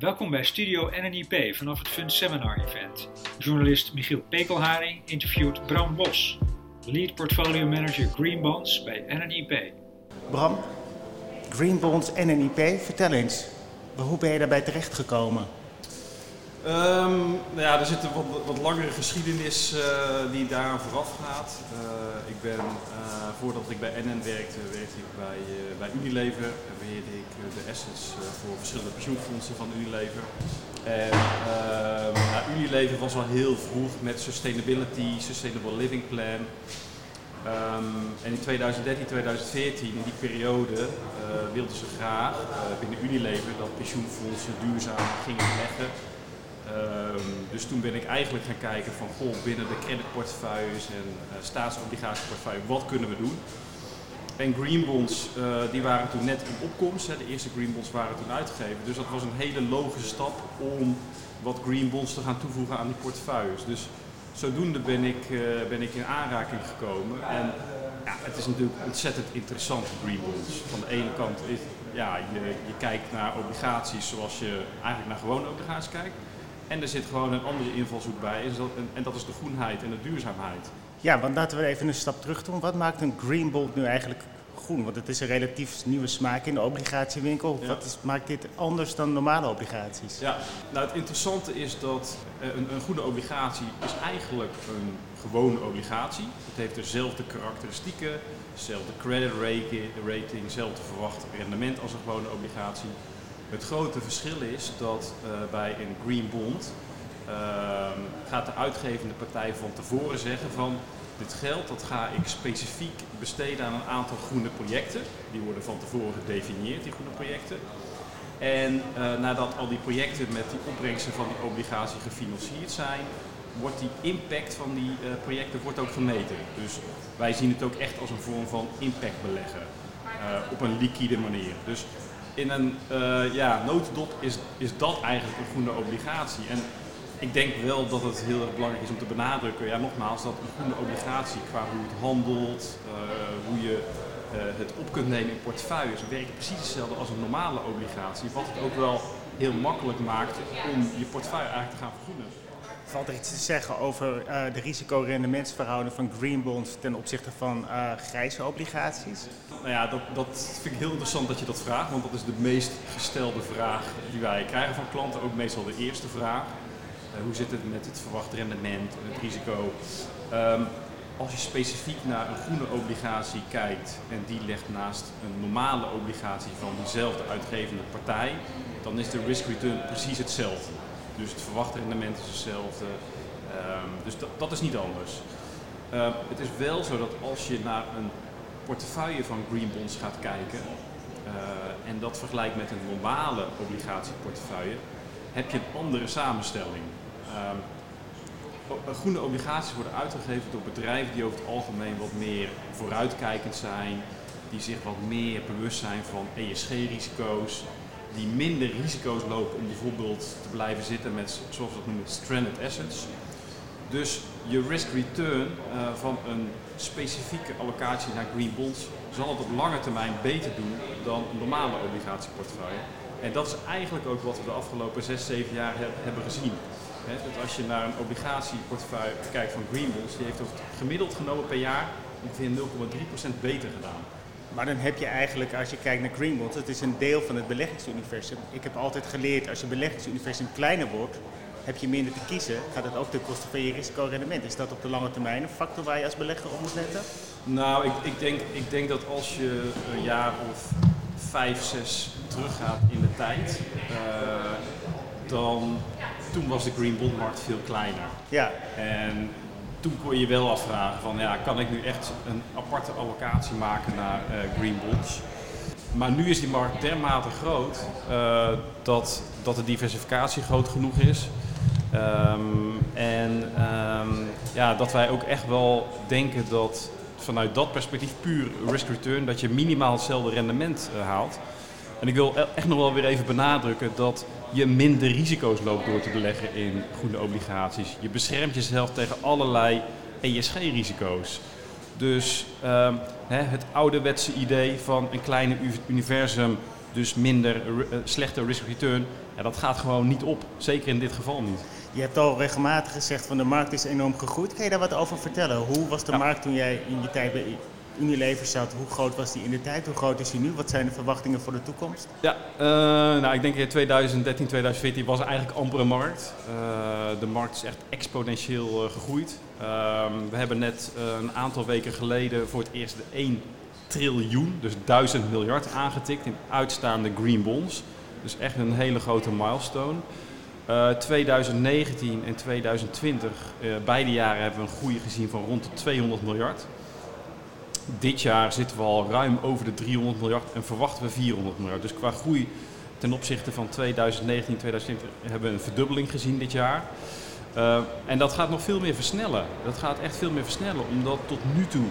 Welkom bij Studio NNIP vanaf het Fund Seminar Event. Journalist Michiel Pekelharing interviewt Bram Bos, Lead Portfolio Manager Green Bonds bij NNIP. Bram, Green Bonds NNIP, vertel eens, hoe ben je daarbij terechtgekomen? Um, nou ja, er zit een wat, wat langere geschiedenis uh, die daaraan vooraf gaat. Uh, ik ben, uh, voordat ik bij NN werkte, werkte ik bij, bij Unilever. En beheerde ik de assets voor verschillende pensioenfondsen van Unilever. En ehm, nou, Unilever was al heel vroeg met sustainability, sustainable living plan. Um, en in 2013, 2014, in die periode, wilden ze graag binnen Unilever dat pensioenfondsen duurzaam gingen leggen Um, dus toen ben ik eigenlijk gaan kijken van goh, binnen de creditportefeuilles en uh, staatsobligatieportefeuille, wat kunnen we doen? En green bonds, uh, die waren toen net in opkomst. Hè. De eerste green bonds waren toen uitgegeven. Dus dat was een hele logische stap om wat green bonds te gaan toevoegen aan die portefeuilles. Dus zodoende ben ik, uh, ben ik in aanraking gekomen. En ja, het is natuurlijk ontzettend interessant, green bonds. Van de ene kant is, ja, je, je kijkt naar obligaties zoals je eigenlijk naar gewone obligaties kijkt. En er zit gewoon een andere invalshoek bij. En dat is de groenheid en de duurzaamheid. Ja, want laten we even een stap terug doen. Wat maakt een green bond nu eigenlijk groen? Want het is een relatief nieuwe smaak in de obligatiewinkel. Wat is, maakt dit anders dan normale obligaties? Ja, nou het interessante is dat eh, een, een groene obligatie is eigenlijk een gewone obligatie. Het heeft dezelfde karakteristieken, dezelfde credit rating, dezelfde verwachte rendement als een gewone obligatie. Het grote verschil is dat uh, bij een green bond uh, gaat de uitgevende partij van tevoren zeggen van dit geld dat ga ik specifiek besteden aan een aantal groene projecten. Die worden van tevoren gedefinieerd, die groene projecten. En uh, nadat al die projecten met die opbrengsten van die obligatie gefinancierd zijn, wordt die impact van die uh, projecten wordt ook gemeten. Dus wij zien het ook echt als een vorm van impact beleggen. Op een liquide manier. Dus in een uh, ja, notendop is, is dat eigenlijk een groene obligatie. En ik denk wel dat het heel erg belangrijk is om te benadrukken, ja, nogmaals, dat een groene obligatie qua hoe het handelt, uh, hoe je uh, het op kunt nemen in portefeuilles, werkt precies hetzelfde als een normale obligatie. Wat het ook wel heel makkelijk maakt om je portefeuille eigenlijk te gaan vergroenen. Valt er iets te zeggen over uh, de risico-rendementsverhouding van green bonds ten opzichte van uh, grijze obligaties? Nou ja, dat, dat vind ik heel interessant dat je dat vraagt, want dat is de meest gestelde vraag die wij krijgen van klanten. Ook meestal de eerste vraag. Uh, hoe zit het met het verwacht rendement en het risico? Um, als je specifiek naar een groene obligatie kijkt en die legt naast een normale obligatie van diezelfde uitgevende partij, dan is de risk return precies hetzelfde. Dus het verwachte rendement is hetzelfde. Um, dus dat, is niet anders. Uh, het is wel zo dat als je naar een portefeuille van green bonds gaat kijken uh, en dat vergelijkt met een normale obligatieportefeuille, heb je een andere samenstelling. Um, groene obligaties worden uitgegeven door bedrijven die over het algemeen wat meer vooruitkijkend zijn, die zich wat meer bewust zijn van ESG-risico's, die minder risico's lopen om bijvoorbeeld te blijven zitten met, zoals we dat noemen, stranded assets. Dus je risk return uh, van een specifieke allocatie naar green bonds zal het op lange termijn beter doen dan een normale obligatieportefeuille. En dat is eigenlijk ook wat we de afgelopen 6, 7 jaar he hebben gezien. Dat als je naar een obligatieportefeuille kijkt van green bonds, die heeft gemiddeld genomen per jaar ongeveer 0,3% beter gedaan. Maar dan heb je eigenlijk, als je kijkt naar green bonds, het is een deel van het beleggingsuniversum. Ik heb altijd geleerd, als je beleggingsuniversum kleiner wordt, heb je minder te kiezen, gaat het ook ten koste van je risicorendement. Is dat op de lange termijn een factor waar je als belegger op moet letten? Nou, ik, ik, denk, ik denk dat als je een jaar of vijf, zes teruggaat in de tijd, uh, dan toen was de green bondmarkt veel kleiner. Ja. En toen kon je wel afvragen van ja, kan ik nu echt een aparte allocatie maken naar uh, green bonds? Maar nu is die markt dermate groot uh, dat, dat de diversificatie groot genoeg is. Um, en um, ja, dat wij ook echt wel denken dat vanuit dat perspectief puur risk return, dat je minimaal hetzelfde rendement uh, haalt. En ik wil echt nog wel weer even benadrukken dat je minder risico's loopt door te beleggen in groene obligaties. Je beschermt jezelf tegen allerlei ESG-risico's. Dus um, hè, het ouderwetse idee van een kleine universum dus minder uh, slechte risk return. Ja, dat gaat gewoon niet op. Zeker in dit geval niet. Je hebt al regelmatig gezegd van de markt is enorm gegroeid. Kan je daar wat over vertellen? Hoe was de markt toen jij in die tijd bij Unilever zat? Hoe groot was die in de tijd? Hoe groot is die nu? Wat zijn de verwachtingen voor de toekomst? Ja, uh, nou, ik denk in 2013, 2014 was eigenlijk amper een markt. Uh, de markt is echt exponentieel uh, gegroeid. Ehm, we hebben net een aantal weken geleden voor het eerst de 1 triljoen, dus 1000 miljard aangetikt in uitstaande green bonds. Dus echt een hele grote milestone. Uh, 2019 en 2020, uh, beide jaren hebben we een groei gezien van rond de 200 miljard. Dit jaar zitten we al ruim over de 300 miljard en verwachten we 400 miljard. Dus qua groei ten opzichte van 2019 2020 hebben we een verdubbeling gezien dit jaar. Uh, en dat gaat nog veel meer versnellen. Dat gaat echt veel meer versnellen, omdat tot nu toe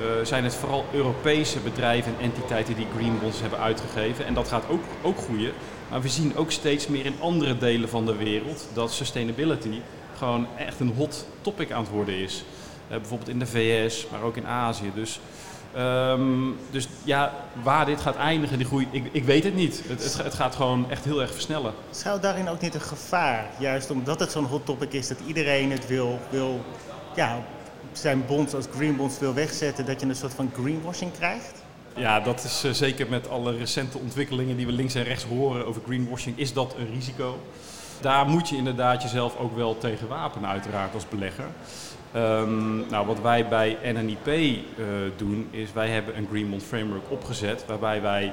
uh, zijn het vooral Europese bedrijven en entiteiten die green bonds hebben uitgegeven. En dat gaat ook, ook groeien. Maar we zien ook steeds meer in andere delen van de wereld dat sustainability gewoon echt een hot topic aan het worden is. Uh, bijvoorbeeld in de VS, maar ook in Azië. Dus, um, dus ja, waar dit gaat eindigen, die groei, ik, ik weet het niet. Het, het, het, gaat gewoon echt heel erg versnellen. Zou daarin ook niet een gevaar, juist omdat het zo'n hot topic is, dat iedereen het wil, wil ja, zijn bonds als green bonds wil wegzetten, dat je een soort van greenwashing krijgt? Ja, dat is uh, zeker met alle recente ontwikkelingen die we links en rechts horen over greenwashing, is dat een risico. Daar moet je inderdaad jezelf ook wel tegen wapenen, uiteraard, als belegger. Um, nou, wat wij bij NNIP uh, doen, is wij hebben een Green Bond Framework opgezet, waarbij wij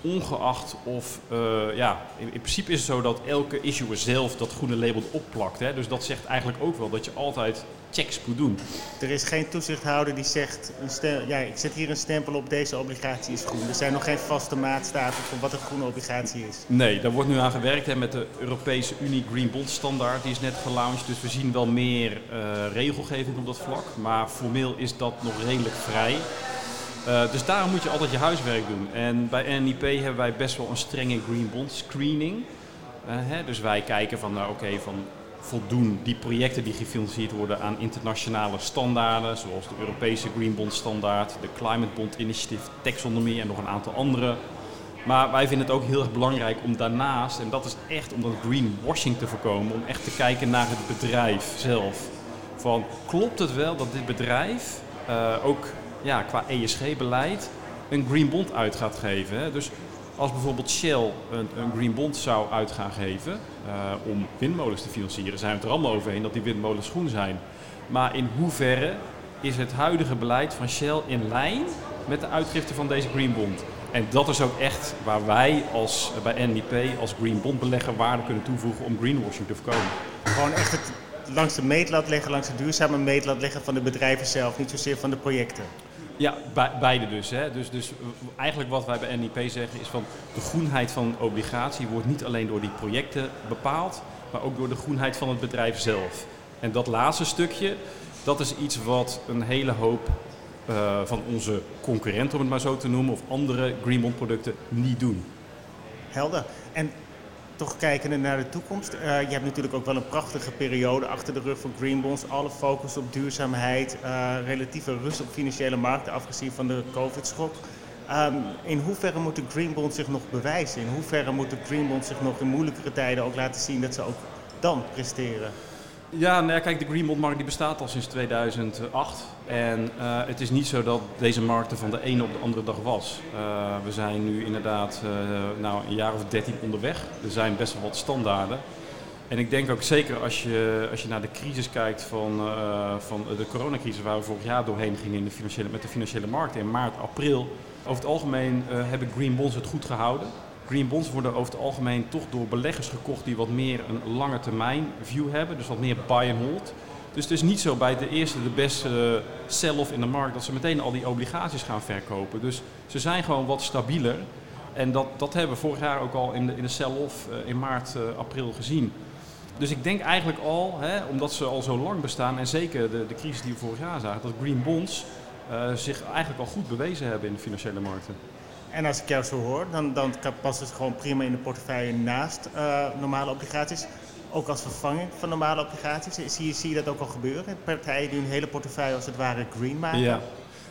ongeacht of, uh, ja, in, in, principe is het zo dat elke issuer zelf dat groene label opplakt. Hè? Dus dat zegt eigenlijk ook wel dat je altijd checks moet doen. Er is geen toezichthouder die zegt, een ja, ik zet hier een stempel op, deze obligatie is groen. Er zijn nog geen vaste maatstaven voor wat een groene obligatie is. Nee, daar wordt nu aan gewerkt hè, met de Europese Unie Green Bond Standaard. Die is net gelaunched, dus we zien wel meer uh, regelgeving op dat vlak. Maar formeel is dat nog redelijk vrij. Uh, dus daarom moet je altijd je huiswerk doen. En bij NNIP hebben wij best wel een strenge green bond screening. Uh, hè, dus wij kijken van, nou oké, okay, van voldoen die projecten die gefinancierd worden aan internationale standaarden, zoals de Europese Green Bond Standaard, de Climate Bond Initiative, Taxonomie en nog een aantal andere. Maar wij vinden het ook heel erg belangrijk om daarnaast, en dat is echt om dat greenwashing te voorkomen, om echt te kijken naar het bedrijf zelf. Van klopt het wel dat dit bedrijf uh, ook ja, qua ESG-beleid een green bond uit gaat geven? Hè? Dus als bijvoorbeeld Shell een, een green bond zou uit gaan geven uh, om windmolens te financieren, zijn we het er allemaal overheen dat die windmolens groen zijn. Maar in hoeverre is het huidige beleid van Shell in lijn met de uitgifte van deze green bond? En dat is ook echt waar wij als, bij NIP als green bond belegger waarde kunnen toevoegen om greenwashing te voorkomen. Gewoon echt het langs de meetlat leggen, langs de duurzame meetlat leggen van de bedrijven zelf, niet zozeer van de projecten. Ja, be beide dus, hè. dus. Dus eigenlijk wat wij bij NIP zeggen is van de groenheid van obligatie wordt niet alleen door die projecten bepaald, maar ook door de groenheid van het bedrijf zelf. En dat laatste stukje, dat is iets wat een hele hoop uh, van onze concurrenten, om het maar zo te noemen, of andere Green Bond producten niet doen. Helder. En toch kijken naar de toekomst. Uh, je hebt natuurlijk ook wel een prachtige periode achter de rug van Green Bonds. Alle focus op duurzaamheid, uh, relatieve rust op financiële markten, afgezien van de COVID-schok. Um, in hoeverre moet de Green Bond zich nog bewijzen? In hoeverre moet de Green Bond zich nog in moeilijkere tijden ook laten zien dat ze ook dan presteren? Ja, nou kijk, de Green Bond markt die bestaat al sinds 2008. En uh, het is niet zo dat deze markt er van de ene op de andere dag was. Uh, we zijn nu inderdaad uh, nou, een jaar of dertien onderweg. Er zijn best wel wat standaarden. En ik denk ook zeker als je, als je naar de crisis kijkt van, van de coronacrisis waar we vorig jaar doorheen gingen in de financiële, met de financiële markten in maart, april. Over het algemeen hebben Green Bonds het goed gehouden. Green bonds worden over het algemeen toch door beleggers gekocht die wat meer een lange termijn view hebben, dus wat meer buy and hold. Dus het is niet zo bij de eerste, de beste sell-off in de markt dat ze meteen al die obligaties gaan verkopen. Dus ze zijn gewoon wat stabieler. En dat, dat hebben we vorig jaar ook al in de, in de sell-off uh, in maart, uh, april gezien. Dus ik denk eigenlijk al, hè, omdat ze al zo lang bestaan en zeker de, de crisis die we vorig jaar zagen, dat green bonds uh, zich eigenlijk al goed bewezen hebben in de financiële markten. En als ik jou zo hoor, dan, dan past het gewoon prima in de portefeuille naast uh, normale obligaties. Ook als vervanging van normale obligaties. Zie je, zie je dat ook al gebeuren? Partijen die hun hele portefeuille als het ware green maken? Ja.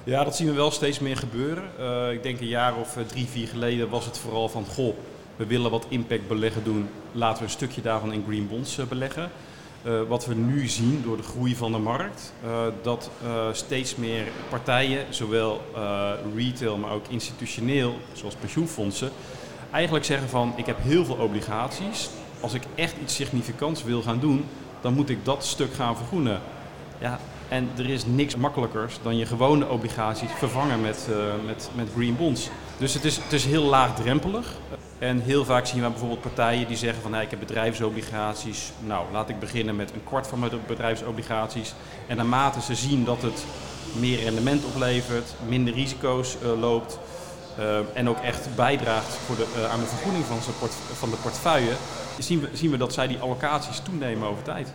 Ja, dat zien we wel steeds meer gebeuren. Uh, ik denk een jaar of drie, vier geleden was het vooral van... goh, we willen wat impact beleggen doen. Laten we een stukje daarvan in green bonds beleggen. Uh, wat we nu zien door de groei van de markt, uh, dat uh, steeds meer partijen, zowel retail, maar ook institutioneel, zoals pensioenfondsen, eigenlijk zeggen van ik heb heel veel obligaties. Als ik echt iets significants wil gaan doen, dan moet ik dat stuk gaan vergroenen. Ja, en er is niks makkelijkers dan je gewone obligaties vervangen met, met, met green bonds. Dus het is, het is heel laagdrempelig. En heel vaak zien we bijvoorbeeld partijen die zeggen van nou, ik heb bedrijfsobligaties. Nou, laat ik beginnen met een kwart van mijn bedrijfsobligaties. En naarmate ze zien dat het meer rendement oplevert, minder risico's uh, loopt uh, en ook echt bijdraagt voor de, uh, aan de vergoeding van, port van de portefeuille, zien we, zien we dat zij die allocaties toenemen over tijd.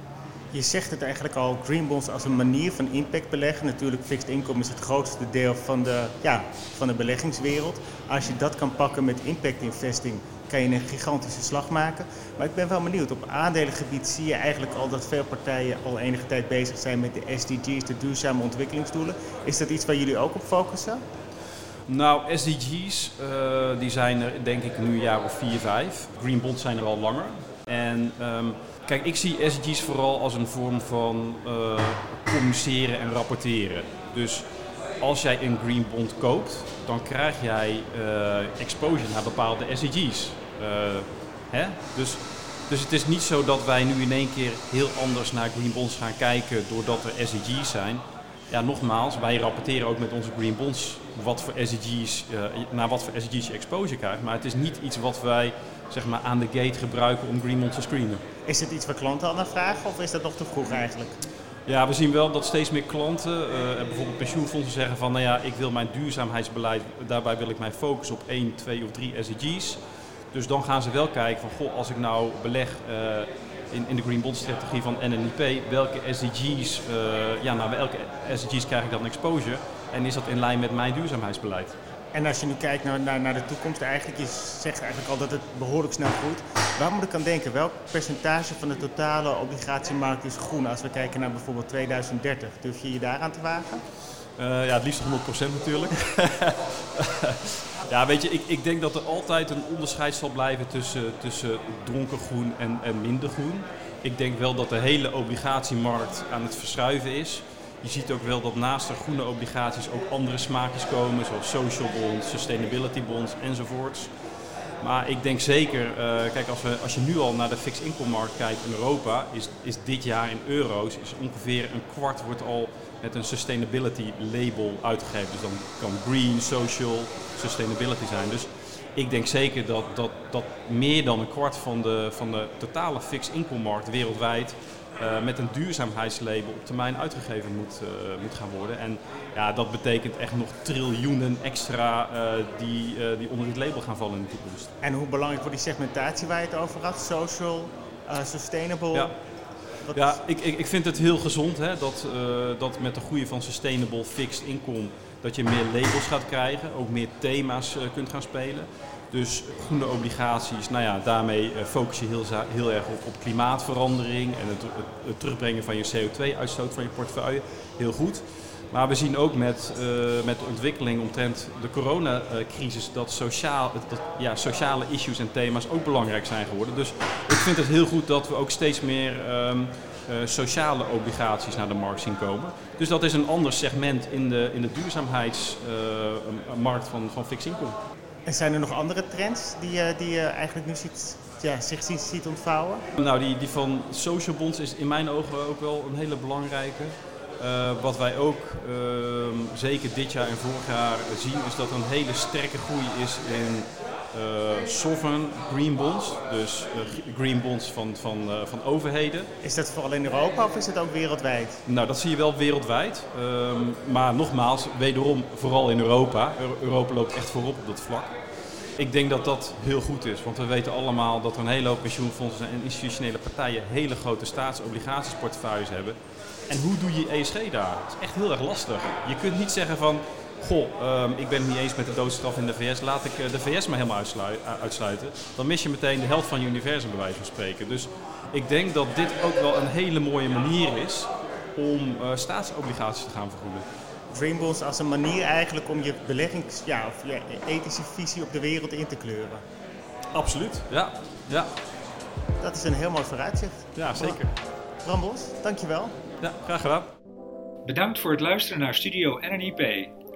Je zegt het eigenlijk al, green bonds als een manier van impact beleggen. Natuurlijk, fixed income is het grootste deel van de, ja, van de beleggingswereld. Als je dat kan pakken met impact investing, kan je een gigantische slag maken. Maar ik ben wel benieuwd, op aandelengebied zie je eigenlijk al dat veel partijen al enige tijd bezig zijn met de SDG's, de duurzame ontwikkelingsdoelen. Is dat iets waar jullie ook op focussen? Nou, SDG's uh, die zijn er denk ik nu een jaar of vier, vijf. Green bonds zijn er al langer. En um, Kijk, ik zie SDG's vooral als een vorm van uh, communiceren en rapporteren. Dus als jij een green bond koopt, dan krijg jij uh, exposure naar bepaalde SDG's. Uh, hè? Dus, dus het is niet zo dat wij nu in één keer heel anders naar green bonds gaan kijken doordat er SDG's zijn. Ja, nogmaals, wij rapporteren ook met onze green bonds wat voor SDG's, naar wat voor SDG's je exposure krijgt. Maar het is niet iets wat wij zeg maar, aan de gate gebruiken om Greenmont te screenen. Is het iets waar klanten al naar vragen of is dat nog te vroeg eigenlijk? Ja, we zien wel dat steeds meer klanten, uh, bijvoorbeeld pensioenfondsen, zeggen van nou ja, ik wil mijn duurzaamheidsbeleid, daarbij wil ik mijn focus op 1, 2 of 3 SDG's. Dus dan gaan ze wel kijken van goh, als ik nou beleg uh, in, in de Green Bond strategie van NNIP, welke SDG's, uh, ja, naar welke SDG's krijg ik dan exposure en is dat in lijn met mijn duurzaamheidsbeleid? En als je nu kijkt naar, naar, naar de toekomst, eigenlijk, je zegt eigenlijk al dat het behoorlijk snel groeit. Waar moet ik aan denken? Welk percentage van de totale obligatiemarkt is groen als we kijken naar bijvoorbeeld 2030? Durf je je daaraan te wagen? Uh, ja, het liefst 100% natuurlijk. ja, weet je, ik, ik denk dat er altijd een onderscheid zal blijven tussen, tussen dronken groen en, en minder groen. Ik denk wel dat de hele obligatiemarkt aan het verschuiven is. Je ziet ook wel dat naast de groene obligaties ook andere smaakjes komen, zoals social bonds, sustainability bonds enzovoorts. Maar ik denk zeker, uh, kijk, als, we, als je nu al naar de fixed income markt kijkt in Europa, is, is dit jaar in euro's is ongeveer een kwart wordt al met een sustainability label uitgegeven. Dus dan kan green, social, sustainability zijn. Dus ik denk zeker dat, dat, dat meer dan een kwart van de, van de totale fixed income markt wereldwijd uh, met een duurzaamheidslabel op termijn uitgegeven moet, uh, moet gaan worden. En ja, dat betekent echt nog triljoenen extra uh, die, die onder dit label gaan vallen in de toekomst. En hoe belangrijk wordt die segmentatie waar je het over had? Social, sustainable? Ja. Ja, ik, ik, ik vind het heel gezond hè, dat, dat met de groei van sustainable fixed income dat je meer labels gaat krijgen, ook meer thema's kunt gaan spelen. Dus groene obligaties, nou ja, daarmee eh, focus je heel, heel erg op, op klimaatverandering en het, het, terugbrengen van je CO2-uitstoot van je portefeuille. Heel goed. Maar we zien ook met, uh, met de ontwikkeling omtrent de coronacrisis dat, sociaal, dat ja, sociale issues en thema's ook belangrijk zijn geworden. Dus ik vind het heel goed dat we ook steeds meer um, uh, sociale obligaties naar de markt zien komen. Dus dat is een ander segment in de, in de duurzaamheidsmarkt van, van fixed income. En zijn er nog andere trends die, die je eigenlijk nu ziet, ja, zich ziet, ontvouwen? Nou, die, die van social bonds is in mijn ogen ook wel een hele belangrijke. Uh, wat wij ook uh, zeker dit jaar en vorig jaar zien, is dat er een hele sterke groei is in sovereign green bonds. Dus green bonds van, van, van overheden. Is dat vooral in Europa of is het ook wereldwijd? Nou, dat zie je wel wereldwijd. Um, maar nogmaals, wederom vooral in Europa. Europa loopt echt voorop op dat vlak. Ik denk dat dat heel goed is, want we weten allemaal dat er een hele hoop pensioenfondsen en institutionele partijen hele grote staatsobligatiesportefeuilles hebben. En hoe doe je ESG daar? Dat is echt heel erg lastig. Je kunt niet zeggen van, goh, ehm, ik ben het niet eens met de doodstraf in de VS, laat ik eh, de VS maar helemaal eh, uitsluiten. Dan mis je meteen de helft van je universum, bij wijze van spreken. Dus ik denk dat dit ook wel een hele mooie manier is om eh, staatsobligaties te gaan vergoeden. Dreambonds als een manier eigenlijk om je beleggings, ja, of je ethische visie op de wereld in te kleuren. Absoluut, ja. ja. Dat is een heel mooi vooruitzicht. Ja, zeker. Rambos, dankjewel. Ja, graag gedaan. Bedankt voor het luisteren naar Studio NNIP.